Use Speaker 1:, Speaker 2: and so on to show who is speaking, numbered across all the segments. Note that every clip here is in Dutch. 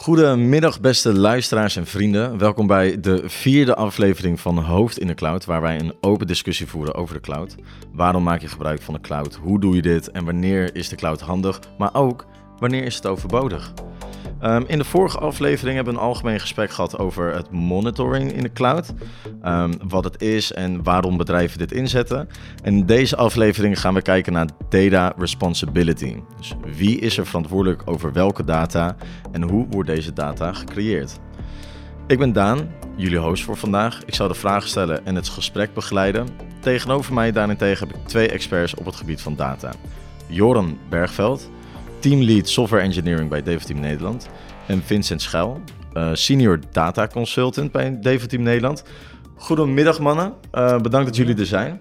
Speaker 1: Goedemiddag, beste luisteraars en vrienden. Welkom bij de vierde aflevering van Hoofd in de Cloud, waar wij een open discussie voeren over de cloud. Waarom maak je gebruik van de cloud? Hoe doe je dit? En wanneer is de cloud handig? Maar ook, wanneer is het overbodig? Um, in de vorige aflevering hebben we een algemeen gesprek gehad over het monitoring in de cloud. Um, wat het is en waarom bedrijven dit inzetten. En in deze aflevering gaan we kijken naar data responsibility. Dus wie is er verantwoordelijk over welke data en hoe wordt deze data gecreëerd? Ik ben Daan, jullie host voor vandaag. Ik zal de vragen stellen en het gesprek begeleiden. Tegenover mij daarentegen heb ik twee experts op het gebied van data. Joran Bergveld, teamlead software engineering bij Team Nederland. En Vincent Schuil, uh, senior data consultant bij Team Nederland. Goedemiddag mannen, uh, bedankt dat jullie er zijn.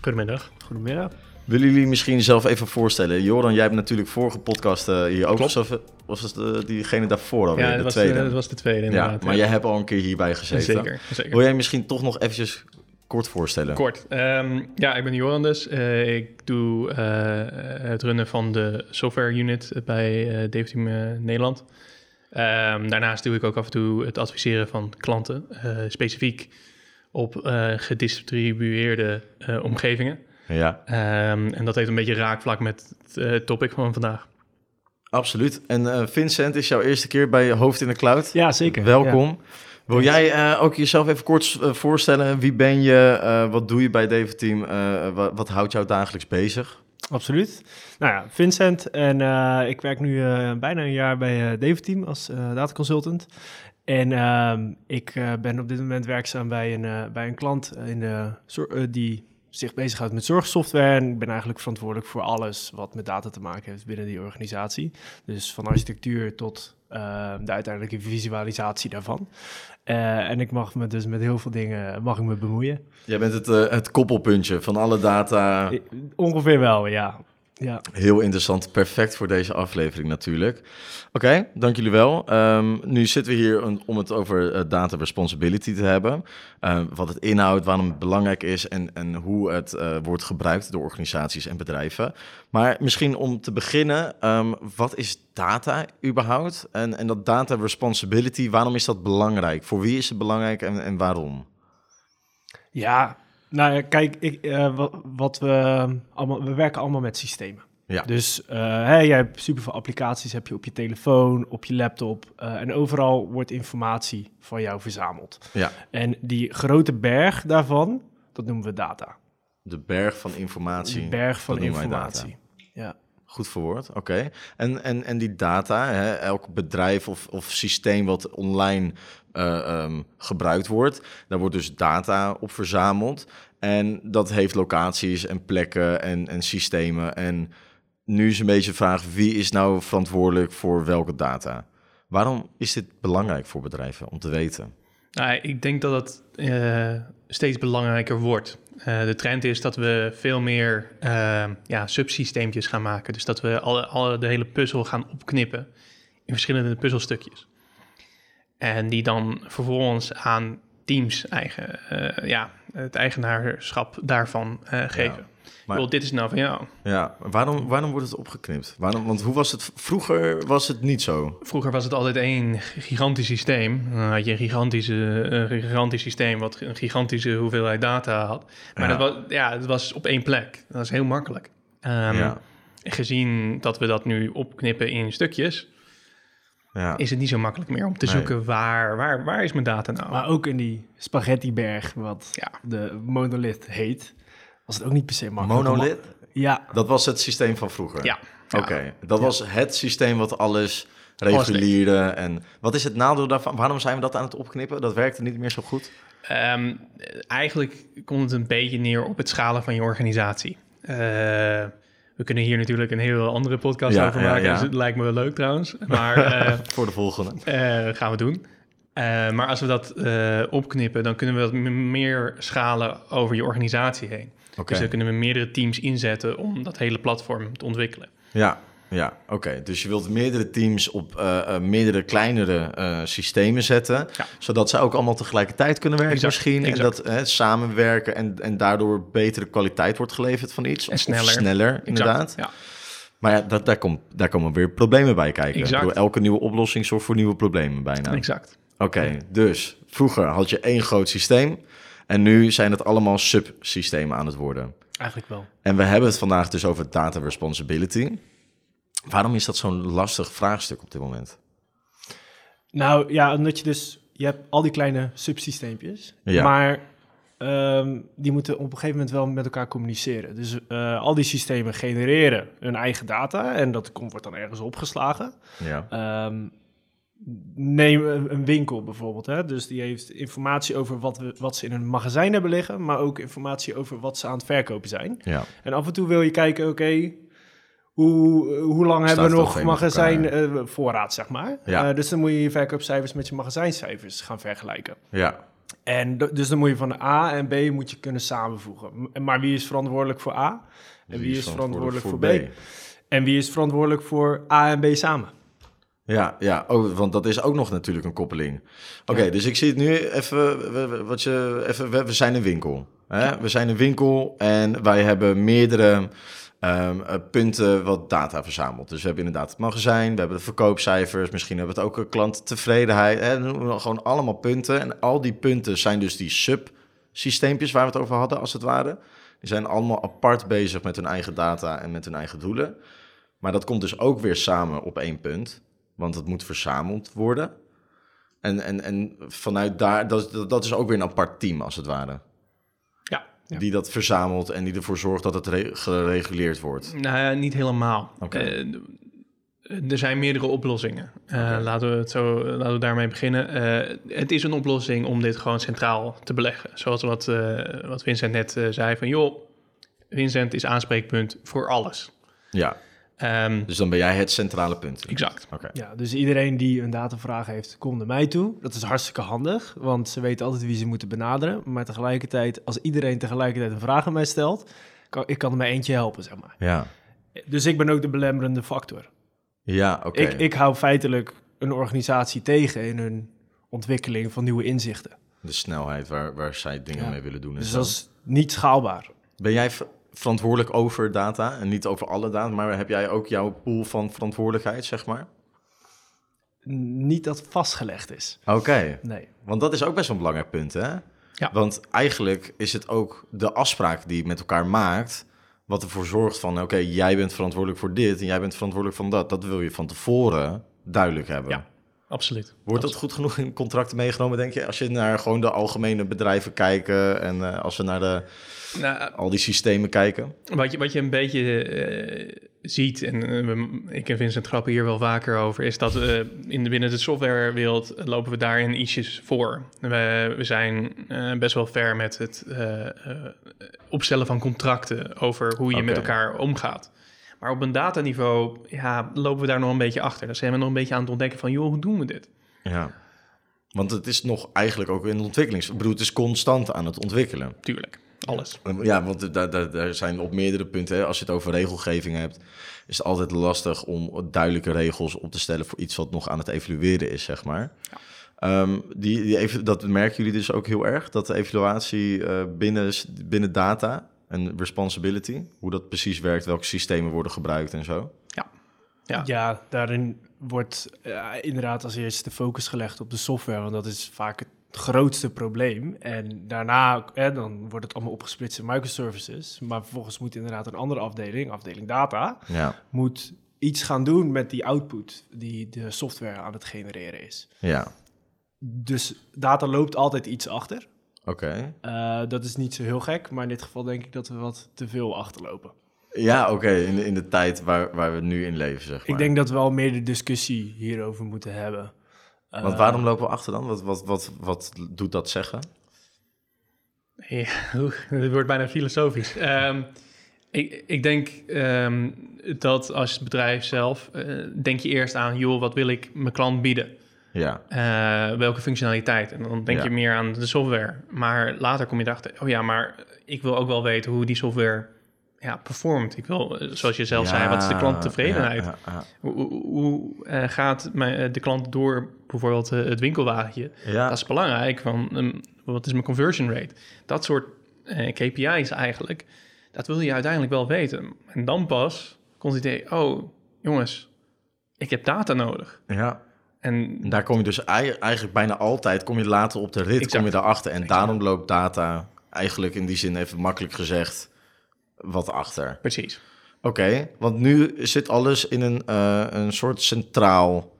Speaker 2: Goedemiddag.
Speaker 3: Goedemiddag.
Speaker 1: Willen jullie misschien zelf even voorstellen? Joran, jij hebt natuurlijk vorige podcast uh, hier ook. Klopt. Was het uh, diegene daarvoor alweer?
Speaker 2: Ja, dat,
Speaker 1: de
Speaker 2: was
Speaker 1: tweede.
Speaker 2: De, dat was de tweede inderdaad.
Speaker 1: Ja, maar jij hebt al een keer hierbij gezeten.
Speaker 2: Zeker, zeker.
Speaker 1: Wil jij misschien toch nog eventjes kort voorstellen?
Speaker 2: Kort. Um, ja, ik ben Joran dus. Uh, ik doe uh, het runnen van de software unit bij uh, Team Nederland. Um, daarnaast doe ik ook af en toe het adviseren van klanten, specifiek op gedistribueerde omgevingen.
Speaker 1: Ja.
Speaker 2: Um, en dat heeft een beetje raakvlak met het topic van vandaag.
Speaker 1: Absoluut. En Vincent, is jouw eerste keer bij Hoofd in de Cloud?
Speaker 3: Ja, zeker.
Speaker 1: Welkom.
Speaker 3: Ja.
Speaker 1: Wil jij uh, ook jezelf even kort uh, voorstellen? Wie ben je? Uh, wat doe je bij Team? Wat, wat, houdt jou dagelijks bezig?
Speaker 3: Absoluut. Nou ja, Vincent en ik werk nu bijna een jaar bij Team als dataconsultant. En ehm, ik ben op dit moment werkzaam bij een, bij een klant in de, die zich bezighoudt met zorgsoftware. En ik ben eigenlijk verantwoordelijk voor alles wat met data te maken heeft binnen die organisatie. Dus van architectuur tot uh, de uiteindelijke visualisatie daarvan. Uh, en ik mag me dus met heel veel dingen mag ik me bemoeien.
Speaker 1: Jij bent het, uh, het koppelpuntje van alle data.
Speaker 3: Ongeveer wel, ja. Ja.
Speaker 1: Heel interessant, perfect voor deze aflevering natuurlijk. Oké, okay, dank jullie wel. Um, nu zitten we hier om het over uh, data responsibility te hebben. Uh, wat het inhoudt, waarom het belangrijk is en, en hoe het uh, wordt gebruikt door organisaties en bedrijven. Maar misschien om te beginnen, um, wat is data überhaupt? En, en dat data responsibility, waarom is dat belangrijk? Voor wie is het belangrijk en, en waarom?
Speaker 3: Ja, nou ja, kijk, ik, uh, wat, wat, we allemaal, we werken allemaal met systemen.
Speaker 1: Ja.
Speaker 3: Dus uh, hey, jij hebt superveel applicaties, heb je op je telefoon, op je laptop uh, en overal wordt informatie van jou verzameld.
Speaker 1: Ja.
Speaker 3: En die grote berg daarvan, dat noemen we data.
Speaker 1: De berg van informatie.
Speaker 3: De berg van informatie. Ja.
Speaker 1: Goed verwoord, oké. Okay. En, en, en die data, hè, elk bedrijf of, of systeem wat online uh, um, gebruikt wordt, daar wordt dus data op verzameld. En dat heeft locaties en plekken en, en systemen. En nu is een beetje de vraag, wie is nou verantwoordelijk voor welke data? Waarom is dit belangrijk voor bedrijven om te weten?
Speaker 2: Nou, ik denk dat het uh, steeds belangrijker wordt. Uh, de trend is dat we veel meer uh, ja, subsysteempjes gaan maken. Dus dat we alle, alle, de hele puzzel gaan opknippen in verschillende puzzelstukjes. En die dan vervolgens aan teams eigen, ja, het eigenaarschap daarvan geven. Ja. Maar, dit is nou van jou.
Speaker 1: Ja, waarom, waarom wordt het opgeknipt? Waarom, want hoe was het? Vroeger was het niet zo.
Speaker 2: Vroeger was het altijd één gigantisch systeem. Dan had je een, gigantische, een gigantisch systeem wat een gigantische hoeveelheid data had. Maar ja. dat was, ja, het was op één plek. Dat was heel makkelijk. Um, ja. Gezien dat we dat nu opknippen in stukjes, ja. is het niet zo makkelijk meer om te zoeken waar, waar, waar is mijn data nou.
Speaker 3: Maar ook in die spaghettiberg, wat ja. de monolith heet, was het ook niet per se makkelijk.
Speaker 1: Monolith?
Speaker 3: Ja.
Speaker 1: Dat was het systeem van vroeger?
Speaker 2: Ja.
Speaker 1: Oké, okay. dat was het systeem wat alles regulierde. En wat is het nadeel daarvan? Waarom zijn we dat aan het opknippen? Dat werkte niet meer zo goed?
Speaker 2: Um, eigenlijk komt het een beetje neer op het schalen van je organisatie. Uh, we kunnen hier natuurlijk een heel andere podcast
Speaker 1: ja,
Speaker 2: over maken.
Speaker 1: Ja, ja.
Speaker 2: Dus het lijkt me wel leuk trouwens. Maar, uh,
Speaker 1: Voor de volgende.
Speaker 2: Uh, gaan we doen. Uh, maar als we dat opknippen, dan kunnen we dat meer schalen over je organisatie heen.
Speaker 1: Okay.
Speaker 2: Dus dan kunnen we meerdere teams inzetten om dat hele platform te ontwikkelen.
Speaker 1: Ja, ja, oké. Okay. Dus je wilt meerdere teams op uh, uh, meerdere kleinere uh, systemen zetten,
Speaker 2: ja.
Speaker 1: zodat ze ook allemaal tegelijkertijd kunnen werken
Speaker 2: exact,
Speaker 1: misschien.
Speaker 2: Exact.
Speaker 1: En dat samenwerken en, en daardoor betere kwaliteit wordt geleverd van iets.
Speaker 2: En sneller.
Speaker 1: Of sneller, inderdaad.
Speaker 2: Ja.
Speaker 1: Maar ja, dat, daar, komt, daar komen weer problemen bij kijken. Bedoel, elke nieuwe oplossing zorgt voor nieuwe problemen bijna.
Speaker 2: Exact.
Speaker 1: Oké, dus vroeger had je één groot systeem en nu zijn het allemaal subsystemen aan het worden.
Speaker 3: Eigenlijk wel.
Speaker 1: En we hebben het vandaag dus over data responsibility. Waarom is dat zo'n lastig vraagstuk op dit moment?
Speaker 3: Nou ja, omdat je dus... Je hebt al die kleine subsysteempjes.
Speaker 1: Ja.
Speaker 3: Maar ehm, die moeten op een gegeven moment wel met elkaar communiceren. Dus eh, al die systemen genereren hun eigen data. En dat komt, wordt dan ergens opgeslagen.
Speaker 1: Ja,
Speaker 3: Ehm, neem een winkel bijvoorbeeld. Hè? Dus die heeft informatie over wat, we, wat ze in een magazijn hebben liggen. Maar ook informatie over wat ze aan het verkopen zijn.
Speaker 1: ja,
Speaker 3: En af en toe wil je kijken, oké, hoe, hoe lang hebben we nog magazijn eh, voorraad, zeg maar.
Speaker 1: Ja.
Speaker 3: Eh, dus dan moet je je verkoopcijfers met je magazijncijfers gaan vergelijken.
Speaker 1: ja,
Speaker 3: En dus dan moet je van A en B moet je kunnen samenvoegen. Maar wie is verantwoordelijk voor A? En wie, is verantwoordelijk voor, B? En wie is verantwoordelijk voor A en B samen?
Speaker 1: Ja, ja. Oh, want dat is ook nog natuurlijk een koppeling. Oké,
Speaker 3: Ja.
Speaker 1: dus ik zie het nu even, wat je, even we, we zijn een winkel. Hè? We zijn een winkel en wij hebben meerdere ehm, eh, punten wat data verzameld. Dus we hebben inderdaad het magazijn, we hebben de verkoopcijfers, misschien hebben we het ook een klanttevredenheid. Hè? We Gewoon allemaal punten. En al die punten zijn dus die subsysteempjes waar we het over hadden, als het ware. Die zijn allemaal apart bezig met hun eigen data en met hun eigen doelen. Maar dat komt dus ook weer samen op één punt. Want het moet verzameld worden. En, en, en vanuit daar, dat, dat is ook weer een apart team als het ware.
Speaker 2: Ja.
Speaker 1: Die dat verzamelt en die ervoor zorgt dat het re- gereguleerd wordt.
Speaker 2: Nou ja, niet helemaal.
Speaker 1: Oké.
Speaker 2: Eh, er zijn meerdere oplossingen. Eh. Laten we het zo laten we daarmee beginnen. Eh, het is een oplossing om dit gewoon centraal te beleggen. Zoals wat, wat Vincent net zei van joh, Vincent is aanspreekpunt voor alles.
Speaker 1: Ja,
Speaker 2: Ehm,
Speaker 1: dus dan ben jij het centrale punt.
Speaker 2: exact.
Speaker 1: Oké.
Speaker 3: Ja, dus iedereen die een datavraag heeft, komt naar mij toe. Dat is hartstikke handig, want ze weten altijd wie ze moeten benaderen. Maar tegelijkertijd, als iedereen tegelijkertijd een vraag aan mij stelt, kan, ik kan er maar eentje helpen, zeg maar.
Speaker 1: Ja,
Speaker 3: Dus ik ben ook de belemmerende factor.
Speaker 1: ja oké.
Speaker 3: Ik, ik hou feitelijk een organisatie tegen in hun ontwikkeling van nieuwe inzichten.
Speaker 1: De snelheid waar, waar zij dingen
Speaker 3: Ja.
Speaker 1: mee willen doen. en
Speaker 3: Dus dat is niet schaalbaar.
Speaker 1: Ben jij verantwoordelijk over data en niet over alle data, maar heb jij ook jouw pool van verantwoordelijkheid, zeg maar?
Speaker 3: Niet dat vastgelegd is.
Speaker 1: Oké.
Speaker 3: Nee.
Speaker 1: Want dat is ook best wel een belangrijk punt, hè?
Speaker 2: Ja.
Speaker 1: Want eigenlijk is het ook de afspraak die je met elkaar maakt... wat ervoor zorgt van, oké, jij bent verantwoordelijk voor dit... en jij bent verantwoordelijk van dat. Dat wil je van tevoren duidelijk hebben.
Speaker 2: Ja. Absoluut.
Speaker 1: Wordt dat goed genoeg in contracten meegenomen, denk je? Als je naar gewoon de algemene bedrijven kijken... en eh, als we naar de,
Speaker 2: Nou,
Speaker 1: al die systemen kijken?
Speaker 2: Wat je, wat je een beetje eh, ziet, en eh, we- ik en Vincent grappen hier wel vaker over, is dat eh, in de, binnen de softwarewereld lopen we daarin ietsjes voor. We, we zijn eh, best wel ver met het eh, eh, opstellen van contracten over hoe je met elkaar omgaat. Maar op een dataniveau ja, lopen we daar nog een beetje achter. Dan zijn we nog een beetje aan het ontdekken van, joh, hoe doen we dit?
Speaker 1: Ja. Want het is nog eigenlijk ook in de ontwikkeling. Ik bedoel, het is constant aan het ontwikkelen.
Speaker 2: Tuurlijk, alles.
Speaker 1: Ja, want daar, daar, daar zijn op meerdere punten, hè, als je het over regelgeving hebt, is het altijd lastig om duidelijke regels op te stellen voor iets wat nog aan het evalueren is, zeg maar. Ehm, die, die even, dat merken jullie dus ook heel erg, dat de evaluatie eh, binnen, binnen data en responsibility, hoe dat precies werkt, welke systemen worden gebruikt en zo.
Speaker 2: Ja.
Speaker 3: Ja, daarin wordt eh, inderdaad als eerste de focus gelegd op de software, want dat is vaak het grootste probleem. En daarna eh, dan wordt het allemaal opgesplitst in microservices, maar vervolgens moet inderdaad een andere afdeling, afdeling data,
Speaker 1: Ja,
Speaker 3: moet iets gaan doen met die output die de software aan het genereren is.
Speaker 1: ja,
Speaker 3: Dus data loopt altijd iets achter.
Speaker 1: Oké.
Speaker 3: Eh, dat is niet zo heel gek, maar in dit geval denk ik dat we wat te veel achterlopen.
Speaker 1: Ja, oké, in, de- in de tijd waar, waar we nu in leven, zeg maar.
Speaker 3: Ik denk dat we al meer de discussie hierover moeten hebben.
Speaker 1: Want
Speaker 3: Eh,
Speaker 1: waarom lopen we achter dan? Wat, wat, wat, wat doet dat zeggen?
Speaker 2: Ja, het wordt bijna filosofisch. Ehm, ik, ik denk ehm, dat als bedrijf zelf, eh, denk je eerst aan, joh, wat wil ik mijn klant bieden?
Speaker 1: Ja,
Speaker 2: Eh, welke functionaliteit? En dan denk
Speaker 1: Ja.
Speaker 2: je meer aan de software. Maar later kom je erachter, oh ja, maar ik wil ook wel weten hoe die software ja, performt. Ik wil, eh, zoals je zelf zei, wat is de klanttevredenheid?
Speaker 1: Ja, ja, ja.
Speaker 2: Hoe, hoe- eh, gaat mijn, de klant door bijvoorbeeld het winkelwagentje?
Speaker 1: Ja,
Speaker 2: Dat is belangrijk. Van, ehm, wat is mijn conversion rate? Dat soort KPI's eigenlijk, dat wil je uiteindelijk wel weten. En dan pas komt het idee, oh jongens, ik heb data nodig.
Speaker 1: Ja.
Speaker 2: En
Speaker 1: En daar kom je dus ei- eigenlijk bijna altijd, kom je later op de rit,
Speaker 2: Exact.
Speaker 1: kom je daarachter. En
Speaker 2: Exact.
Speaker 1: daarom loopt data eigenlijk in die zin even makkelijk gezegd wat achter.
Speaker 2: precies.
Speaker 1: Oké, want nu zit alles in een, eh, een soort centraal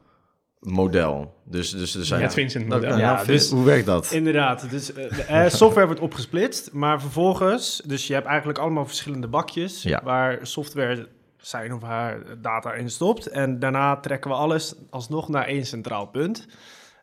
Speaker 1: model. Dus, dus er zijn...
Speaker 2: Het Vincent-model.
Speaker 1: Nou,
Speaker 3: Ja,
Speaker 1: nou,
Speaker 3: dus-
Speaker 1: hoe werkt dat?
Speaker 3: Inderdaad, dus de software wordt opgesplitst, maar vervolgens, dus je hebt eigenlijk allemaal verschillende bakjes
Speaker 1: Ja.
Speaker 3: waar software zijn of haar data in stopt. En daarna trekken we alles alsnog naar één centraal punt.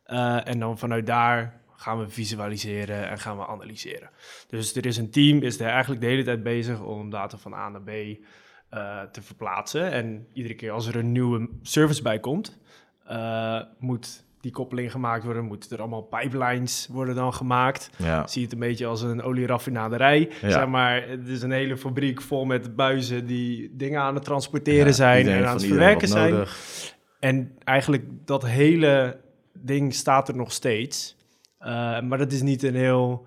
Speaker 3: Eh, en dan vanuit daar gaan we visualiseren en gaan we analyseren. Dus er is een team, is er eigenlijk de hele tijd bezig om data van A naar B eh, te verplaatsen. En iedere keer als er een nieuwe service bij komt, eh, moet die koppeling gemaakt worden, moeten er allemaal pipelines worden dan gemaakt.
Speaker 1: Ja.
Speaker 3: Zie je het een beetje als een olieraffinaderij.
Speaker 1: Ja.
Speaker 3: Zeg maar, het is een hele fabriek vol met buizen die dingen aan het transporteren
Speaker 1: Ja,
Speaker 3: zijn en aan het verwerken zijn.
Speaker 1: nodig.
Speaker 3: En eigenlijk dat hele ding staat er nog steeds. Uh, maar dat is niet een heel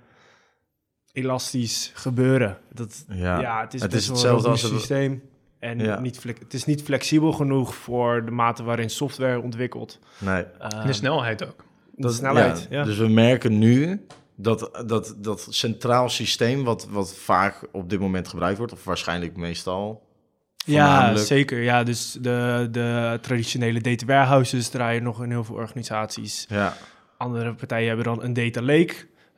Speaker 3: elastisch gebeuren. Dat,
Speaker 1: Ja.
Speaker 3: ja. het is,
Speaker 1: Het is hetzelfde
Speaker 3: een
Speaker 1: als het-
Speaker 3: systeem. En
Speaker 1: Ja.
Speaker 3: niet het is niet flexibel genoeg voor de mate waarin software ontwikkelt.
Speaker 1: Nee.
Speaker 3: Uh,
Speaker 2: de snelheid ook.
Speaker 3: de snelheid, ja.
Speaker 1: Dus we merken nu dat dat, dat centraal systeem, wat, wat vaak op dit moment gebruikt wordt, of waarschijnlijk meestal.
Speaker 3: Ja, zeker. Ja, dus de, de traditionele data warehouses draaien nog in heel veel organisaties.
Speaker 1: Ja,
Speaker 3: Andere partijen hebben dan een data lake.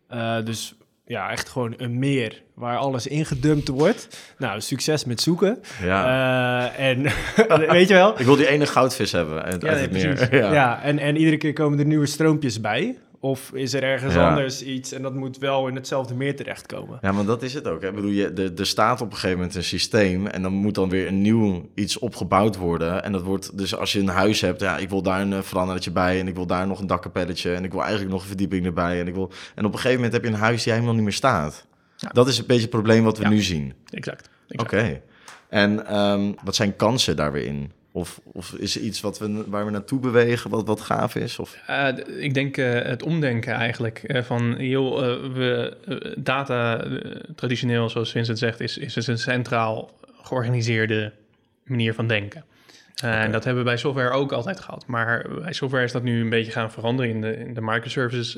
Speaker 3: Eh, dus ja, echt gewoon een meer waar alles ingedumpt wordt. Nou, succes met zoeken.
Speaker 1: ja.
Speaker 3: Eh, en weet je wel?
Speaker 1: ik wil die ene goudvis hebben uit,
Speaker 2: Ja,
Speaker 1: uit
Speaker 2: nee,
Speaker 1: het meer. Ja,
Speaker 3: en, en iedere keer komen er nieuwe stroompjes bij. Of is er ergens
Speaker 1: Ja.
Speaker 3: anders iets en dat moet wel in hetzelfde meer terechtkomen.
Speaker 1: Ja, maar dat is het ook. Hè. Ik bedoel, je, er, er staat op een gegeven moment een systeem en dan moet dan weer een nieuw iets opgebouwd worden. En dat wordt, dus als je een huis hebt, ja, ik wil daar een eh, verandertje bij en ik wil daar nog een dakkapelletje en ik wil eigenlijk nog een verdieping erbij. En, ik wil, en op een gegeven moment heb je een huis die helemaal niet meer staat.
Speaker 2: Ja.
Speaker 1: Dat is een beetje het probleem wat we
Speaker 2: Ja.
Speaker 1: nu zien.
Speaker 2: Exact.
Speaker 1: Oké. En ehm, wat zijn kansen daar weer in? Of, of is er iets wat we, waar we naartoe bewegen wat, wat gaaf is? Of,
Speaker 2: Eh, ik denk eh, het omdenken eigenlijk. eh, van, joh, we, data traditioneel, zoals Vincent zegt, is, is dus een centraal georganiseerde manier van denken. En dat hebben we bij software ook altijd gehad. Maar bij software is dat nu een beetje gaan veranderen in de, in de microservices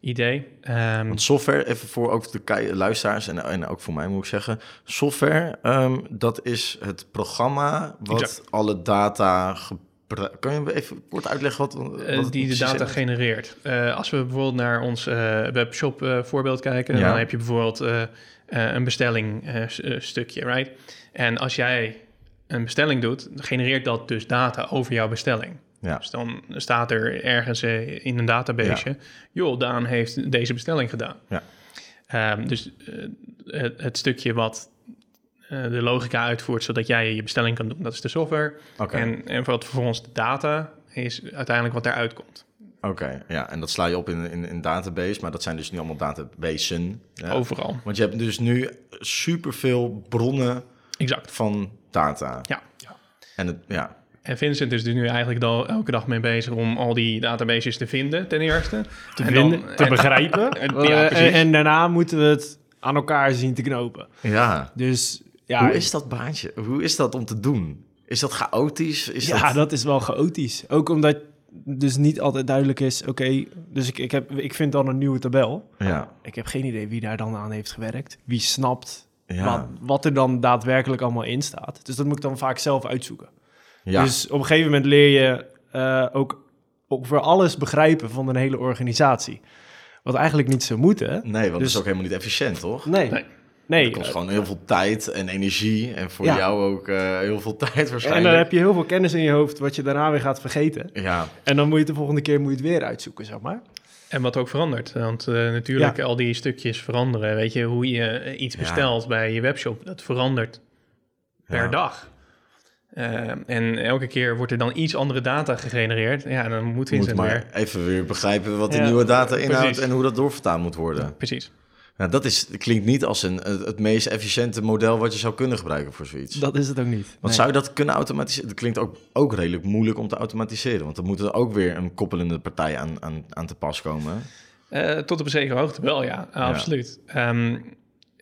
Speaker 2: idee. Ehm,
Speaker 1: Want software, even voor ook de luisteraars en, en ook voor mij moet ik zeggen. Software, ehm, dat is het programma wat
Speaker 2: Exact.
Speaker 1: alle data gebruikt. Kan je even kort uitleggen wat, wat
Speaker 2: Eh, die de data
Speaker 1: is?
Speaker 2: genereert. Eh, als we bijvoorbeeld naar ons eh, webshop voorbeeld kijken,
Speaker 1: Ja.
Speaker 2: dan heb je bijvoorbeeld een bestelling stukje, right? En als jij een bestelling doet, genereert dat dus data over jouw bestelling.
Speaker 1: Ja.
Speaker 2: Dus dan staat er ergens eh, in een database, joh, Daan heeft deze bestelling gedaan.
Speaker 1: Ja.
Speaker 2: Ehm, dus eh, het, het stukje wat eh, de logica uitvoert, zodat jij je bestelling kan doen, dat is de software.
Speaker 1: Oké,
Speaker 2: En, en wat vervolgens de data is uiteindelijk wat daaruit komt.
Speaker 1: oké, ja. En dat sla je op in, in een database, maar dat zijn dus nu allemaal databasen. Ja.
Speaker 2: Overal.
Speaker 1: Want je hebt dus nu superveel bronnen
Speaker 2: Exact.
Speaker 1: van data.
Speaker 2: Ja.
Speaker 1: En het, ja,
Speaker 2: En Vincent is er nu eigenlijk al elke dag mee bezig om al die databases te vinden, ten eerste.
Speaker 3: Te
Speaker 2: En
Speaker 3: vinden,
Speaker 2: dan-
Speaker 3: te
Speaker 2: en-
Speaker 3: begrijpen.
Speaker 2: en-
Speaker 3: Eh,
Speaker 2: ja,
Speaker 3: en, daarna moeten we het aan elkaar zien te knopen.
Speaker 1: ja.
Speaker 3: Dus ja,
Speaker 1: Hoe is dat baantje? Hoe is dat om te doen? Is dat chaotisch? Is
Speaker 3: ja
Speaker 1: dat...
Speaker 3: dat... is wel chaotisch. Ook omdat dus niet altijd duidelijk is, oké, dus ik, ik, heb, ik vind dan een nieuwe tabel.
Speaker 1: Ja,
Speaker 3: Ik heb geen idee wie daar dan aan heeft gewerkt. Wie snapt
Speaker 1: ja.
Speaker 3: wat, wat er dan daadwerkelijk allemaal in staat. Dus dat moet ik dan vaak zelf uitzoeken.
Speaker 1: Ja.
Speaker 3: Dus op een gegeven moment leer je eh, ook over alles begrijpen van een hele organisatie. Wat eigenlijk niet zou moeten.
Speaker 1: Nee, want dat
Speaker 3: Dus-
Speaker 1: is ook helemaal niet efficiënt, toch?
Speaker 3: Nee.
Speaker 2: Nee.
Speaker 3: Nee.
Speaker 1: Het kost gewoon heel veel tijd en energie. En voor
Speaker 3: Ja.
Speaker 1: jou ook eh, heel veel tijd
Speaker 3: en
Speaker 1: waarschijnlijk.
Speaker 3: dan heb je heel veel kennis in je hoofd wat je daarna weer gaat vergeten.
Speaker 1: Ja,
Speaker 3: En dan moet je het de volgende keer moet je het weer uitzoeken, zeg maar.
Speaker 2: En wat ook verandert. Want eh, natuurlijk
Speaker 3: Ja.
Speaker 2: al die stukjes veranderen. Weet je, hoe je iets
Speaker 1: Ja.
Speaker 2: bestelt bij je webshop, dat verandert per
Speaker 1: Ja.
Speaker 2: dag. Eh, en elke keer wordt er dan iets andere data gegenereerd. Ja, dan moet
Speaker 1: moet
Speaker 2: Vincent
Speaker 1: maar
Speaker 2: weer.
Speaker 1: even weer begrijpen wat de
Speaker 3: Ja,
Speaker 1: nieuwe data inhoudt
Speaker 2: precies.
Speaker 1: en hoe dat doorvertaald moet worden.
Speaker 2: Precies.
Speaker 1: Nou, dat is, klinkt niet als een, het het meest efficiënte model wat je zou kunnen gebruiken voor zoiets.
Speaker 3: Dat is het ook niet.
Speaker 1: Want
Speaker 3: Nee.
Speaker 1: zou je dat kunnen automatiseren? Dat klinkt ook, ook redelijk moeilijk om te automatiseren. Want dan moet er ook weer een koppelende partij aan, aan, aan te pas komen.
Speaker 2: Eh, tot op een zekere hoogte wel, ja, absoluut. Ehm,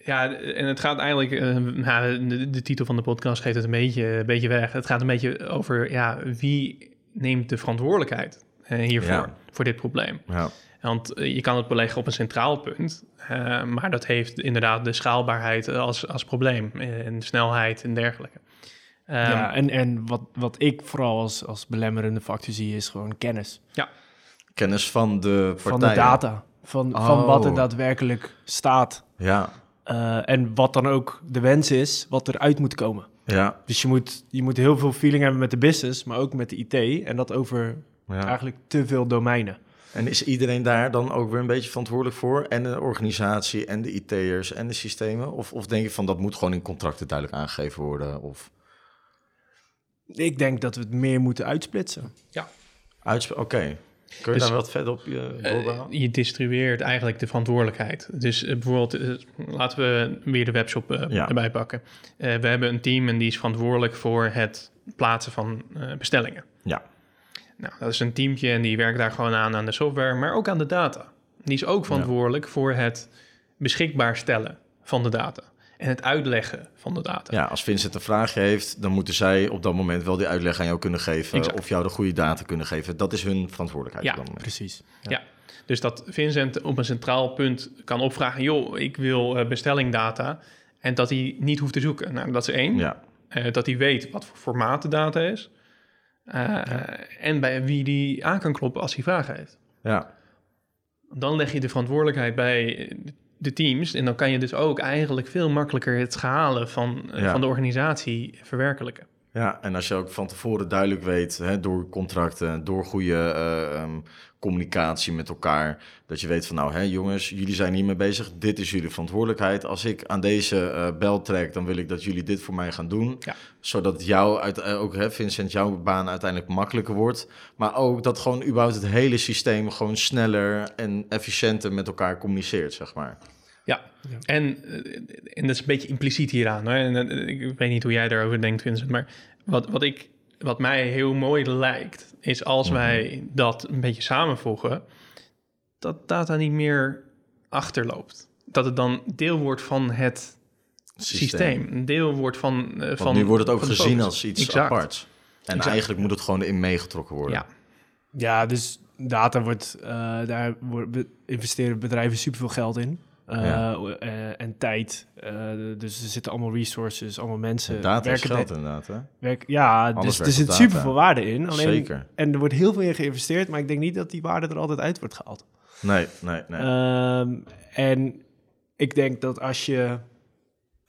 Speaker 2: Ja, en het gaat eigenlijk, eh, nou, de, de titel van de podcast geeft het een beetje, een beetje weg. Het gaat een beetje over, ja, wie neemt de verantwoordelijkheid eh, hiervoor,
Speaker 1: Ja.
Speaker 2: voor dit probleem?
Speaker 1: Ja.
Speaker 2: Want eh, je kan het beleggen op een centraal punt, eh, maar dat heeft inderdaad de schaalbaarheid als, als probleem en snelheid en dergelijke. Ehm,
Speaker 3: ja, en, en wat, wat ik vooral als, als belemmerende factor zie, is gewoon kennis.
Speaker 1: Kennis van de partijen.
Speaker 3: Van de data. Van, van wat er
Speaker 1: Oh.
Speaker 3: daadwerkelijk staat.
Speaker 1: Ja,
Speaker 3: Eh, en wat dan ook de wens is, wat eruit moet komen.
Speaker 1: ja,
Speaker 3: Dus je moet, je moet heel veel feeling hebben met de business, maar ook met de IT. En dat over
Speaker 1: ja.
Speaker 3: eigenlijk te veel domeinen.
Speaker 1: En is iedereen daar dan ook weer een beetje verantwoordelijk voor? En de organisatie en de IT'ers en de systemen? Of, of denk je van dat moet gewoon in contracten duidelijk aangegeven worden? Of
Speaker 3: Ik denk dat we het meer moeten uitsplitsen.
Speaker 1: uitsp- Oké. Kun je
Speaker 2: Dus,
Speaker 1: daar wat verder op je
Speaker 2: Eh,
Speaker 1: doorgaan?
Speaker 2: je distribueert eigenlijk de verantwoordelijkheid. Dus eh, bijvoorbeeld, eh, laten we weer de webshop eh,
Speaker 1: Ja.
Speaker 2: erbij pakken. Eh, we hebben een team en die is verantwoordelijk voor het plaatsen van eh, bestellingen.
Speaker 1: Ja.
Speaker 2: Nou, dat is een teamje en die werkt daar gewoon aan aan de software, maar ook aan de data. Die is ook verantwoordelijk voor het beschikbaar stellen van de data en het uitleggen van de data.
Speaker 1: Ja, als Vincent een vraagje heeft, dan moeten zij op dat moment wel die uitleg aan jou kunnen geven.
Speaker 2: Exact.
Speaker 1: Of jou de goede data kunnen geven. Dat is hun verantwoordelijkheid.
Speaker 2: Ja,
Speaker 1: op dat moment.
Speaker 3: Precies.
Speaker 2: Dus dat Vincent op een centraal punt kan opvragen: joh, ik wil eh, bestellingdata. En dat hij niet hoeft te zoeken. Nou, dat is één.
Speaker 1: Ja,
Speaker 2: Eh, dat hij weet wat voor formaat de data is. Eh, En bij wie die aan kan kloppen als hij vragen heeft.
Speaker 1: ja,
Speaker 2: Dan leg je de verantwoordelijkheid bij de teams. En dan kan je dus ook eigenlijk veel makkelijker het schalen van, eh,
Speaker 1: Ja.
Speaker 2: van de organisatie verwerkelijken.
Speaker 1: Ja, en als je ook van tevoren duidelijk weet, hè, door contracten, door goede eh, ehm, communicatie met elkaar, dat je weet van nou, hè, jongens, jullie zijn hiermee bezig, dit is jullie verantwoordelijkheid. Als ik aan deze eh, bel trek, dan wil ik dat jullie dit voor mij gaan doen,
Speaker 2: Ja.
Speaker 1: zodat jou, uit, eh, ook hè, Vincent, jouw baan uiteindelijk makkelijker wordt, maar ook dat gewoon überhaupt het hele systeem gewoon sneller en efficiënter met elkaar communiceert, zeg maar.
Speaker 2: Ja, En, eh, en dat is een beetje impliciet hieraan. Hè? En, eh, ik weet niet hoe jij daarover denkt, Vincent. Maar wat, wat, ik, wat mij heel mooi lijkt, is als
Speaker 1: Mhm.
Speaker 2: wij dat een beetje samenvoegen, dat data niet meer achterloopt. Dat het dan deel wordt van het systeem. Een deel wordt van. eh, van
Speaker 1: nu wordt het ook gezien
Speaker 2: focus.
Speaker 1: als iets
Speaker 2: Exact.
Speaker 1: aparts. En
Speaker 2: Exact.
Speaker 1: eigenlijk moet het gewoon erin meegetrokken worden.
Speaker 2: Ja,
Speaker 3: Ja, dus data wordt, eh, daar wordt, investeren bedrijven superveel geld in. Eh,
Speaker 1: Ja.
Speaker 3: eh, en tijd. Eh, dus er zitten allemaal resources, allemaal mensen.
Speaker 1: Data is geld
Speaker 3: de-
Speaker 1: inderdaad, hè?
Speaker 3: werk, ja,
Speaker 1: Alles
Speaker 3: dus er zit
Speaker 1: op data.
Speaker 3: superveel waarde in. Alleen,
Speaker 1: Zeker.
Speaker 3: En er wordt heel veel in geïnvesteerd, maar ik denk niet dat die waarde er altijd uit wordt gehaald.
Speaker 1: Nee, nee, nee.
Speaker 3: Ehm, en ik denk dat als je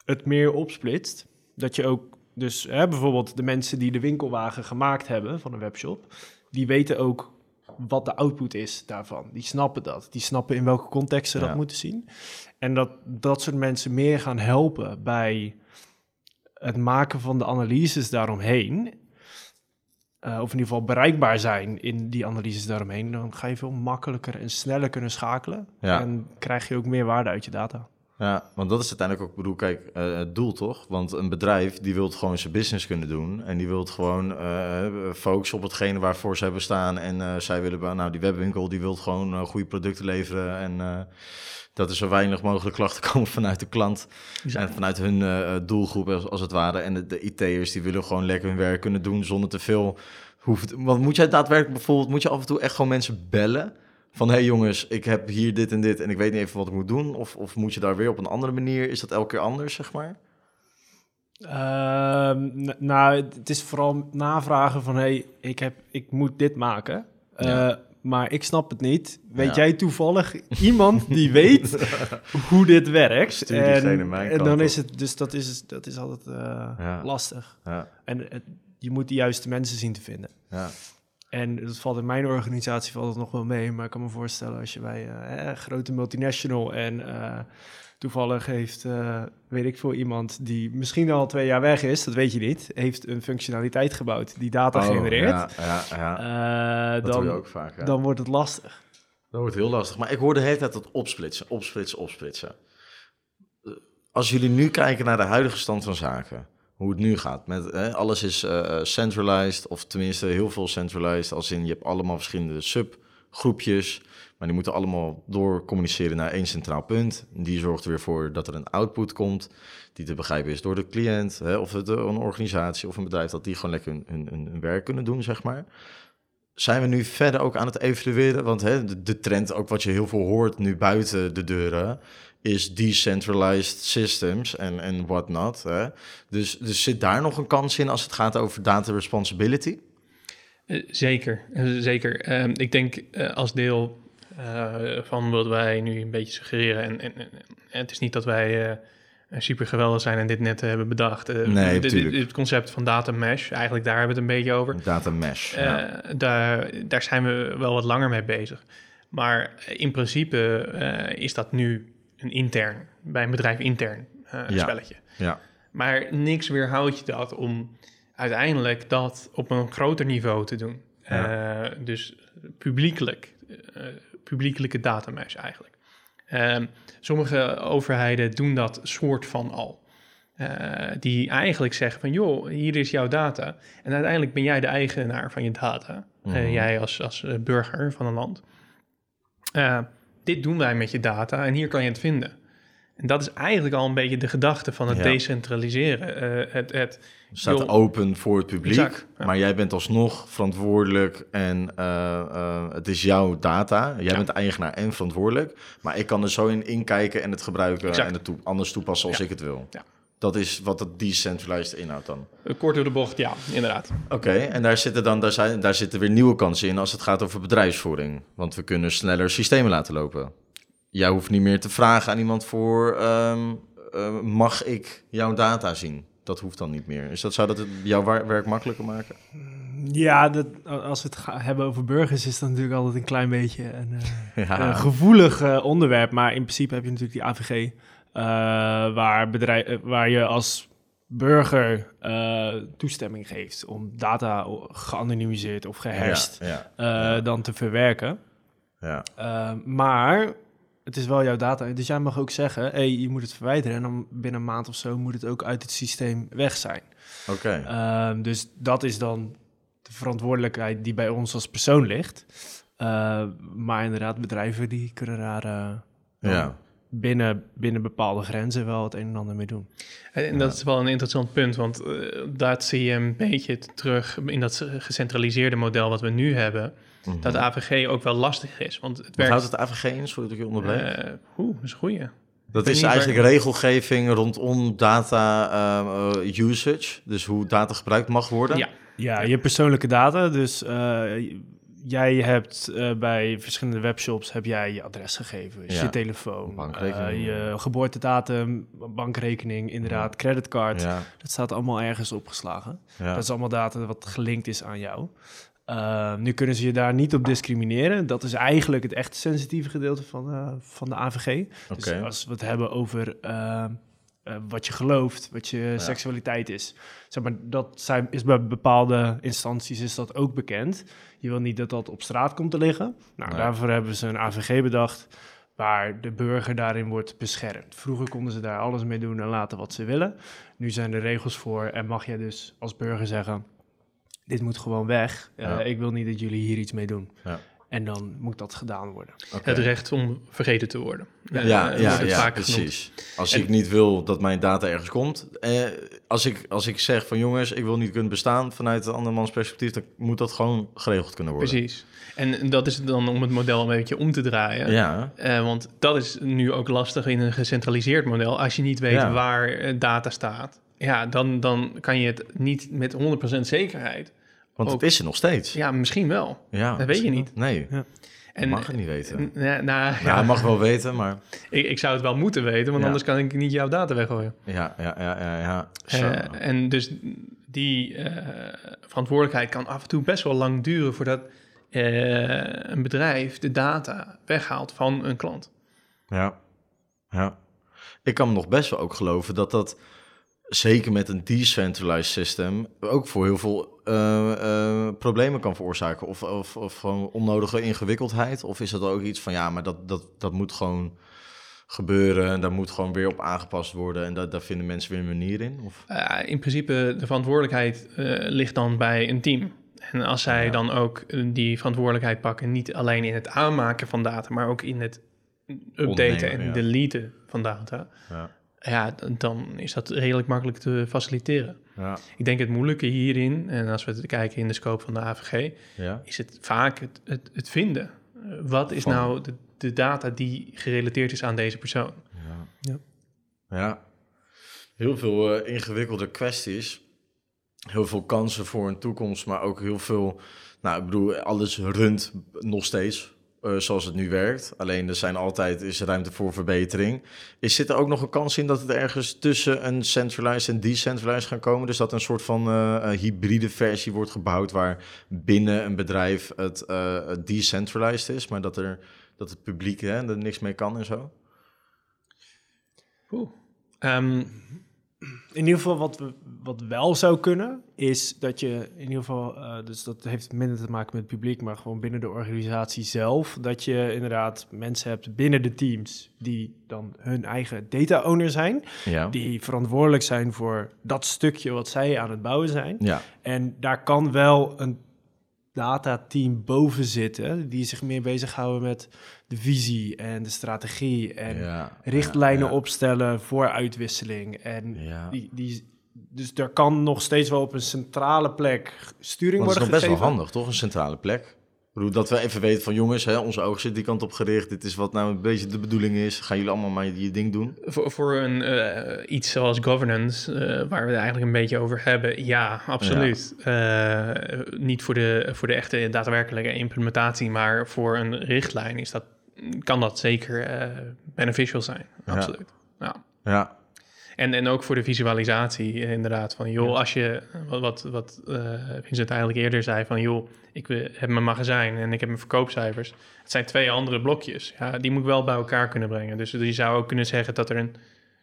Speaker 3: het meer opsplitst, dat je ook, dus hè, bijvoorbeeld de mensen die de winkelwagen gemaakt hebben van een webshop, die weten ook wat de output is daarvan. Die snappen dat. Die snappen in welke context ze
Speaker 1: Ja.
Speaker 3: dat moeten zien. En dat dat soort mensen meer gaan helpen bij het maken van de analyses daaromheen. eh, of in ieder geval bereikbaar zijn in die analyses daaromheen, dan ga je veel makkelijker en sneller kunnen schakelen.
Speaker 1: Ja.
Speaker 3: En krijg je ook meer waarde uit je data.
Speaker 1: Ja, want dat is uiteindelijk ook, bedoel, kijk, eh, het doel toch? Want een bedrijf die wil gewoon zijn business kunnen doen. En die wil gewoon eh focussen op hetgene waarvoor zij bestaan. En eh, zij willen, nou, die webwinkel die wil gewoon goede producten leveren. En dat er zo weinig mogelijk klachten komen vanuit de klant. En vanuit hun doelgroep als, als het ware. En de, de IT'ers die willen gewoon lekker hun werk kunnen doen zonder te veel hoeft. Want moet jij daadwerkelijk bijvoorbeeld, moet je af en toe echt gewoon mensen bellen? Van hé hey jongens, ik heb hier dit en dit en ik weet niet even wat ik moet doen. Of, of moet je daar weer op een andere manier? Is dat elke keer anders, zeg maar?
Speaker 3: Ehm, nou, het is vooral navragen van... hey, ik, heb, ik moet dit maken, eh, maar ik snap het niet. Weet
Speaker 1: Ja.
Speaker 3: jij toevallig iemand die weet hoe dit werkt?
Speaker 1: Stuur diegene mijn
Speaker 3: en
Speaker 1: kant
Speaker 3: dan is het... Dus dat is, dat is altijd eh,
Speaker 1: Ja.
Speaker 3: lastig.
Speaker 1: Ja,
Speaker 3: En het, je moet de juiste mensen zien te vinden.
Speaker 1: ja.
Speaker 3: En dat valt in mijn organisatie valt het nog wel mee. Maar ik kan me voorstellen als je bij eh, eh, grote multinational en eh, toevallig heeft, eh, weet ik veel, iemand die misschien al twee jaar weg is, dat weet je niet, heeft een functionaliteit gebouwd die data
Speaker 1: Oh,
Speaker 3: genereert.
Speaker 1: Ja, ja, ja.
Speaker 3: eh,
Speaker 1: dat doe
Speaker 3: dan,
Speaker 1: je ook vaak. Ja.
Speaker 3: dan wordt het lastig.
Speaker 1: Dat wordt heel lastig. Maar ik hoor de hele tijd dat opsplitsen, opsplitsen, opsplitsen. Eh, Als jullie nu kijken naar de huidige stand van zaken, hoe het nu gaat, met hè, alles is eh, centralized, of tenminste heel veel centralized, als in je hebt allemaal verschillende groepjes. Maar die moeten allemaal door communiceren naar één centraal punt. Die zorgt er weer voor dat er een output komt die te begrijpen is door de cliënt. Hè, of het een organisatie of een bedrijf dat die gewoon lekker hun, werk kunnen doen, zeg maar. Zijn we nu verder ook aan het evalueren? Want hè, de trend, ook wat je heel veel hoort nu buiten de deuren, is decentralized systems en, en whatnot. Hè? Dus, dus zit daar nog een kans in als het gaat over data responsibility?
Speaker 2: Uh, zeker, uh, zeker. Uh, ik denk eh, als deel van wat wij nu een beetje suggereren, en, en, en, het is niet dat wij super geweldig zijn en dit net hebben bedacht.
Speaker 1: nee,
Speaker 2: de, het concept van data mesh, eigenlijk daar hebben we het een beetje over.
Speaker 1: Data mesh, ja.
Speaker 2: daar, daar zijn we wel wat langer mee bezig. Maar in principe is dat nu een intern, bij een bedrijf intern uh,
Speaker 1: ja.
Speaker 2: spelletje.
Speaker 1: Ja.
Speaker 2: Maar niks weerhoudt je dat om uiteindelijk dat op een groter niveau te doen.
Speaker 1: Ja.
Speaker 2: Uh, dus publiekelijk, uh, publiekelijke datamesh eigenlijk. Ehm, sommige overheden doen dat soort van al. die eigenlijk zeggen van, joh, hier is jouw data. En uiteindelijk ben jij de eigenaar van je data.
Speaker 1: Mhm.
Speaker 2: jij als, als burger van een land dit doen wij met je data en hier kan je het vinden. En dat is eigenlijk al een beetje de gedachte van het
Speaker 1: Ja.
Speaker 2: decentraliseren. Uh, het, het,
Speaker 1: staat
Speaker 2: joh,
Speaker 1: open voor het publiek,
Speaker 2: Exact, ja.
Speaker 1: maar jij bent alsnog verantwoordelijk en eh, eh, het is jouw data. Jij
Speaker 2: Ja.
Speaker 1: bent eigenaar en verantwoordelijk, maar ik kan er zo in inkijken en het gebruiken
Speaker 2: Exact.
Speaker 1: en het toe- anders toepassen als ik het wil.
Speaker 2: Ja.
Speaker 1: Dat is wat het decentralized inhoudt dan.
Speaker 2: kort door de bocht, ja, inderdaad.
Speaker 1: Oké, en daar zitten dan daar, zijn, daar zitten weer nieuwe kansen in als het gaat over bedrijfsvoering. Want we kunnen sneller systemen laten lopen. Jij hoeft niet meer te vragen aan iemand voor, ehm, eh, mag ik jouw data zien? Dat hoeft dan niet meer. Is dat, zou dat het jouw werk makkelijker maken?
Speaker 3: Ja, dat, als we het hebben over burgers, is dat natuurlijk altijd een klein beetje een, eh,
Speaker 1: Ja.
Speaker 3: een gevoelig eh, onderwerp. Maar in principe heb je natuurlijk die AVG, waar, bedrijf, eh, waar je als burger eh, toestemming geeft om data geanonimiseerd of geherst
Speaker 1: Ja, ja,
Speaker 3: eh,
Speaker 1: ja.
Speaker 3: dan te verwerken.
Speaker 1: ja.
Speaker 3: Eh, maar het is wel jouw data. Dus jij mag ook zeggen, hey, je moet het verwijderen. En dan binnen een maand of zo moet het ook uit het systeem weg zijn.
Speaker 1: Oké.
Speaker 3: Ehm, dus dat is dan de verantwoordelijkheid die bij ons als persoon ligt. Eh, maar inderdaad, bedrijven die kunnen daar eh,
Speaker 1: ja.
Speaker 3: Binnen, binnen bepaalde grenzen wel het een en ander mee doen.
Speaker 2: En, en dat is wel een interessant punt, want uh, dat zie je een beetje terug in dat gecentraliseerde model wat we nu hebben.
Speaker 1: Mhm.
Speaker 2: Dat AVG ook wel lastig is. Want het
Speaker 1: Wat
Speaker 2: werkt.
Speaker 1: houdt het AVG in? Sorry dat ik je onderbreek.
Speaker 2: Uh, Oeh, dat is een goeie.
Speaker 1: dat is eigenlijk
Speaker 2: waar-
Speaker 1: regelgeving rondom data eh, usage. Dus hoe data gebruikt mag worden.
Speaker 2: Ja.
Speaker 3: Ja, je persoonlijke data. Dus eh, jij hebt eh, bij verschillende webshops heb jij je adresgegevens,
Speaker 1: Ja.
Speaker 3: je telefoon, eh, je geboortedatum, bankrekening, inderdaad, creditcard.
Speaker 1: Ja,
Speaker 3: Dat staat allemaal ergens opgeslagen.
Speaker 1: ja.
Speaker 3: Dat is allemaal data wat gelinkt is aan jou. Uh, nu kunnen ze je daar niet op discrimineren. Dat is eigenlijk het echt sensitieve gedeelte van, van de AVG. Dus als we het hebben over uh, wat je gelooft, wat je ja. seksualiteit is. Zeg maar, dat zijn, is bij bepaalde instanties is dat ook bekend. Je wil niet dat dat op straat komt te liggen. Nou,
Speaker 1: Nee.
Speaker 3: daarvoor hebben ze een AVG bedacht waar de burger daarin wordt beschermd. Vroeger konden ze daar alles mee doen en laten wat ze willen. Nu zijn er regels voor en mag jij dus als burger zeggen dit moet gewoon weg. Uh,
Speaker 1: Ja.
Speaker 3: Ik wil niet dat jullie hier iets mee doen.
Speaker 1: Ja.
Speaker 3: En dan moet dat gedaan worden.
Speaker 2: Het recht om vergeten te worden.
Speaker 1: Ja,
Speaker 2: Eh,
Speaker 1: ja, ja,
Speaker 2: genoemd.
Speaker 1: precies. Als
Speaker 2: En-
Speaker 1: ik niet wil dat mijn data ergens komt, eh, als, ik, als ik zeg van jongens, ik wil niet kunnen bestaan vanuit een andermans perspectief, dan moet dat gewoon geregeld kunnen worden.
Speaker 2: Precies. En dat is dan om het model een beetje om te draaien.
Speaker 1: Ja,
Speaker 2: Eh, want dat is nu ook lastig in een gecentraliseerd model. Als je niet weet
Speaker 1: Ja.
Speaker 2: waar eh, data staat, ja, dan, dan kan je het niet met 100% zekerheid.
Speaker 1: Want
Speaker 2: Ook-
Speaker 1: het is er nog steeds.
Speaker 2: Ja, misschien wel.
Speaker 1: Ja,
Speaker 2: dat weet je niet.
Speaker 1: Nee,
Speaker 3: Ja.
Speaker 1: en, mag het niet weten.
Speaker 2: n- Nou, nou,
Speaker 1: Ja,
Speaker 2: ja,
Speaker 1: mag wel weten, maar
Speaker 2: ik, ik zou het wel moeten weten, want
Speaker 1: Ja.
Speaker 2: anders kan ik niet jouw data weggooien.
Speaker 1: ja, ja, ja, ja. ja.
Speaker 2: Eh, en dus die eh, verantwoordelijkheid kan af en toe best wel lang duren voordat eh, een bedrijf de data weghaalt van een klant.
Speaker 1: Ja, ja. Ik kan me nog best wel ook geloven dat dat, zeker met een decentralized system, ook voor heel veel eh, eh, problemen kan veroorzaken. Of, of, of gewoon onnodige ingewikkeldheid. Of is dat ook iets van, ja, maar dat, dat, dat moet gewoon gebeuren. En daar moet gewoon weer op aangepast worden. En dat, daar vinden mensen weer een manier in? Of?
Speaker 2: Eh, in principe de verantwoordelijkheid ligt dan bij een team. En als zij
Speaker 1: Ja.
Speaker 2: dan ook die verantwoordelijkheid pakken, niet alleen in het aanmaken van data, maar ook in het updaten en
Speaker 1: ja.
Speaker 2: deleten van data,
Speaker 1: Ja.
Speaker 2: Ja, dan is dat redelijk makkelijk te faciliteren.
Speaker 1: Ja.
Speaker 2: Ik denk het moeilijke hierin, en als we het kijken in de scope van de AVG,
Speaker 1: Ja.
Speaker 2: is het vaak het, het, het vinden. Eh, wat is
Speaker 1: Van-
Speaker 2: nou de, de data die gerelateerd is aan deze persoon?
Speaker 1: Ja.
Speaker 2: Ja.
Speaker 1: Ja. Heel veel eh, ingewikkelde kwesties. Heel veel kansen voor een toekomst, maar ook heel veel... Nou, ik bedoel, alles runt nog steeds eh, zoals het nu werkt. Alleen er zijn altijd is ruimte voor verbetering. Is zit er ook nog een kans in dat het ergens tussen een centralized en decentralized gaan komen? Dus dat een soort van eh, eh, hybride versie wordt gebouwd waar binnen een bedrijf het eh, decentralized is, maar dat, er, dat het publiek hè, er niks mee kan en zo?
Speaker 2: Oeh. Ehm,
Speaker 3: In ieder geval wat, we, wat wel zou kunnen, is dat je in ieder geval, eh, dus dat heeft minder te maken met het publiek, maar gewoon binnen de organisatie zelf, dat je inderdaad mensen hebt binnen de teams die dan hun eigen data owner zijn,
Speaker 1: Ja.
Speaker 3: die verantwoordelijk zijn voor dat stukje wat zij aan het bouwen zijn.
Speaker 1: Ja,
Speaker 3: En daar kan wel een datateam boven zitten, die zich meer bezighouden met de visie en de strategie en
Speaker 1: ja,
Speaker 3: richtlijnen
Speaker 1: ja, ja.
Speaker 3: opstellen voor uitwisseling. En
Speaker 1: Ja.
Speaker 3: die, die, dus er kan nog steeds wel op een centrale plek sturing
Speaker 1: Want het is
Speaker 3: worden
Speaker 1: nog best wel
Speaker 3: gegeven.
Speaker 1: handig, toch? Een centrale plek. Ik bedoel, dat we even weten van jongens, hè, onze ogen zitten die kant op gericht. Dit is wat nou een beetje de bedoeling is. Gaan jullie allemaal maar je ding doen?
Speaker 2: voor, voor een, eh, iets zoals governance, eh, waar we het eigenlijk een beetje over hebben, ja, absoluut. Eh, niet voor de, voor de echte daadwerkelijke implementatie, maar voor een richtlijn is dat, kan dat zeker beneficial zijn.
Speaker 1: Ja.
Speaker 2: Absoluut. Ja.
Speaker 1: Ja,
Speaker 2: En, en ook voor de visualisatie, eh, inderdaad. Van joh, als je, wat, wat, wat eh, Vincent eigenlijk eerder zei, van joh, ik eh, heb mijn magazijn en ik heb mijn verkoopcijfers. Het zijn twee andere blokjes. Ja, die moet ik wel bij elkaar kunnen brengen. Dus je zou ook kunnen zeggen dat er een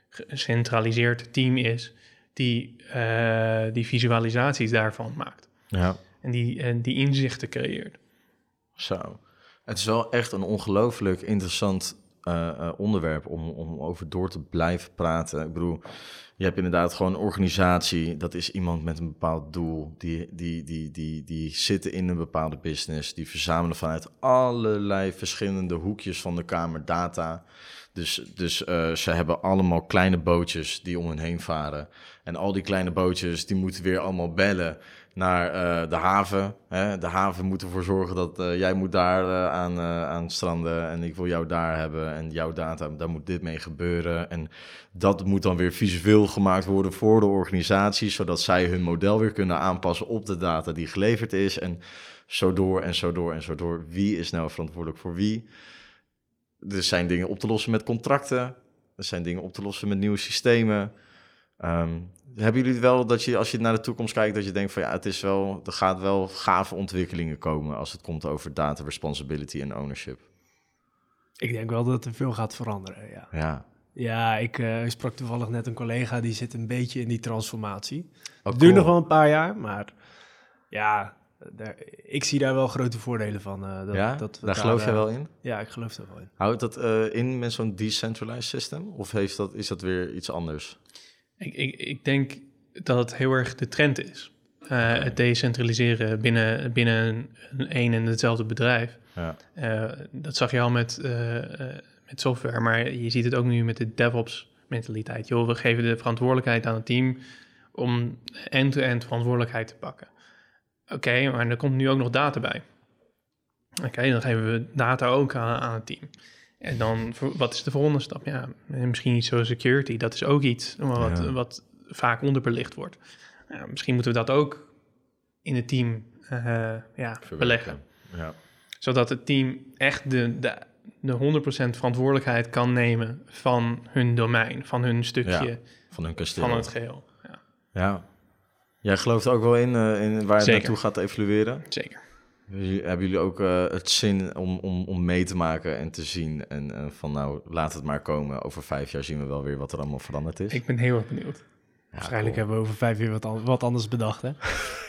Speaker 2: gecentraliseerd team is die eh, die visualisaties daarvan maakt.
Speaker 1: ja.
Speaker 2: En die, en die inzichten creëert.
Speaker 1: Zo. Het is wel echt een ongelooflijk interessant eh, eh, onderwerp om, om over door te blijven praten. Ik bedoel, je hebt inderdaad gewoon een organisatie. Dat is iemand met een bepaald doel. Die, die, die, die, die zitten in een bepaalde business. Die verzamelen vanuit allerlei verschillende hoekjes van de kamer data. Dus, dus eh, ze hebben allemaal kleine bootjes die om hen heen varen. En al die kleine bootjes die moeten weer allemaal bellen naar eh, de haven. Hè? De haven moet ervoor zorgen dat eh, jij moet daar aan, aan stranden en ik wil jou daar hebben en jouw data, daar moet dit mee gebeuren. En dat moet dan weer visueel gemaakt worden voor de organisatie, zodat zij hun model weer kunnen aanpassen op de data die geleverd is. En zo door en zo door en zo door. Wie is nou verantwoordelijk voor wie? Er zijn dingen op te lossen met contracten. Er zijn dingen op te lossen met nieuwe systemen. Ehm, hebben jullie het wel dat je, als je naar de toekomst kijkt, dat je denkt van ja, het is wel, er gaat wel gave ontwikkelingen komen als het komt over data responsibility en ownership?
Speaker 3: Ik denk wel dat er veel gaat veranderen, ja.
Speaker 1: Ja.
Speaker 3: Ja, ik eh, sprak toevallig net een collega die zit een beetje in die transformatie.
Speaker 1: Oh,
Speaker 3: Het duurt nog wel een paar jaar, maar ja, daar, ik zie daar wel grote voordelen van. eh, dat,
Speaker 1: ja,
Speaker 3: dat
Speaker 1: daar geloof je
Speaker 3: eh,
Speaker 1: wel in?
Speaker 3: Ja, ik geloof er wel in.
Speaker 1: Houdt dat eh, in met zo'n decentralized system? Of heeft dat, is dat weer iets anders?
Speaker 2: Ik, ik, ik denk dat het heel erg de trend is. Eh, Het decentraliseren binnen, binnen een, en hetzelfde bedrijf.
Speaker 1: Ja.
Speaker 2: Eh, dat zag je al met, met software, maar je ziet het ook nu met de DevOps mentaliteit. Joh, we geven de verantwoordelijkheid aan het team om end-to-end verantwoordelijkheid te pakken. Oké, maar er komt nu ook nog data bij. Oké, dan geven we data ook aan, aan het team. En dan, wat is de volgende stap? Ja, misschien iets zoals security. Dat is ook iets wat,
Speaker 1: Ja.
Speaker 2: wat vaak onderbelicht wordt. Ja, misschien moeten we dat ook in het team eh, ja, beleggen
Speaker 1: Ja.
Speaker 2: zodat het team echt de, de, de 100% verantwoordelijkheid kan nemen van hun domein, van hun stukje
Speaker 1: Ja, Van hun kasteel.
Speaker 2: van het geheel. Ja,
Speaker 1: Ja. Jij gelooft ook wel in, eh, in waar het
Speaker 2: Zeker.
Speaker 1: naartoe gaat evolueren?
Speaker 2: zeker.
Speaker 1: Hebben jullie ook eh, het zin om, om, om mee te maken en te zien? En eh, van nou, laat het maar komen. Over vijf jaar zien we wel weer wat er allemaal veranderd is.
Speaker 2: Ik ben heel erg benieuwd.
Speaker 1: Ja,
Speaker 3: Waarschijnlijk
Speaker 1: cool.
Speaker 3: hebben we over vijf jaar wat, an- wat anders bedacht, hè?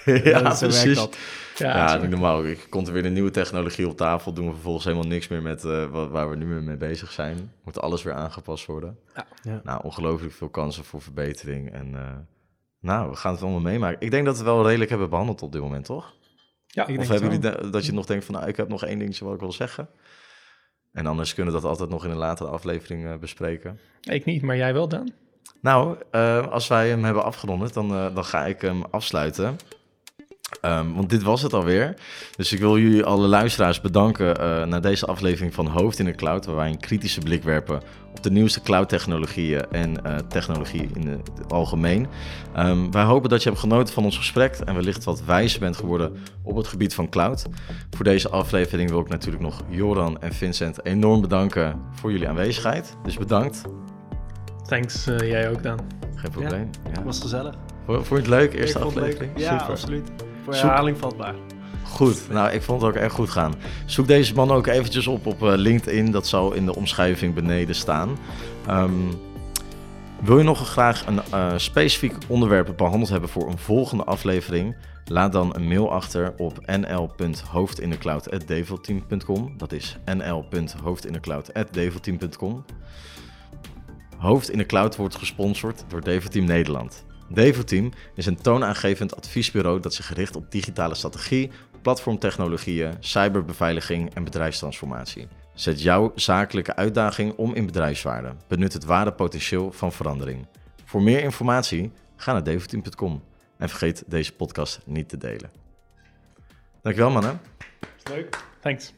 Speaker 1: ja,
Speaker 3: Dat- zo werkt
Speaker 1: precies.
Speaker 3: dat.
Speaker 2: Ja,
Speaker 1: Ja, niet normaal. Ik komt er weer een nieuwe technologie op tafel. Doen we vervolgens helemaal niks meer met eh, wa- waar we nu mee bezig zijn. Moet alles weer aangepast worden.
Speaker 2: Ja.
Speaker 3: Ja.
Speaker 1: Nou, ongelooflijk veel kansen voor verbetering. En eh, nou, we gaan het allemaal meemaken. Ik denk dat we het wel redelijk hebben behandeld op dit moment, toch?
Speaker 2: Ja,
Speaker 3: Ik
Speaker 1: Of hebben jullie dat je nog denkt van, nou, ik heb nog één dingetje wat ik wil zeggen? En anders kunnen we dat altijd nog in een latere aflevering eh, bespreken.
Speaker 2: Ik niet, maar jij wel dan?
Speaker 1: Nou, eh, als wij hem hebben afgerond, dan, eh, dan ga ik hem afsluiten. Ehm, want dit was het alweer. Dus ik wil jullie alle luisteraars bedanken eh naar deze aflevering van Hoofd in de Cloud, waar wij een kritische blik werpen op de nieuwste cloud-technologieën en eh, technologie in het algemeen. Ehm, wij hopen dat je hebt genoten van ons gesprek en wellicht wat wijzer bent geworden op het gebied van cloud. Voor deze aflevering wil ik natuurlijk nog Joran en Vincent enorm bedanken voor jullie aanwezigheid. Dus bedankt.
Speaker 2: Thanks, eh, jij ook dan.
Speaker 1: Geen probleem. Ja.
Speaker 3: Het was gezellig.
Speaker 1: Vond, je het leuk, eerste
Speaker 3: het leuk.
Speaker 1: aflevering?
Speaker 3: Ja,
Speaker 1: Super.
Speaker 3: absoluut. Voor
Speaker 1: Zoek-
Speaker 3: herhaling vatbaar.
Speaker 1: Goed, nou ik vond het ook echt goed gaan. Zoek deze man ook eventjes op op eh, LinkedIn, dat zal in de omschrijving beneden staan. Ehm, wil je nog graag een eh, specifiek onderwerp behandeld hebben voor een volgende aflevering? Laat dan een mail achter op nl.hoofdindecloud.develteam.com. Dat is nl.hoofdindecloud.develteam.com. Hoofd in de Cloud wordt gesponsord door Develteam Nederland. Develteam is een toonaangevend adviesbureau dat zich richt op digitale strategie, platformtechnologieën, cyberbeveiliging en bedrijfstransformatie. Zet jouw zakelijke uitdaging om in bedrijfswaarde. Benut het ware potentieel van verandering. Voor meer informatie ga naar develteam.com en vergeet deze podcast niet te delen. Dankjewel mannen.
Speaker 3: Leuk.
Speaker 2: Thanks.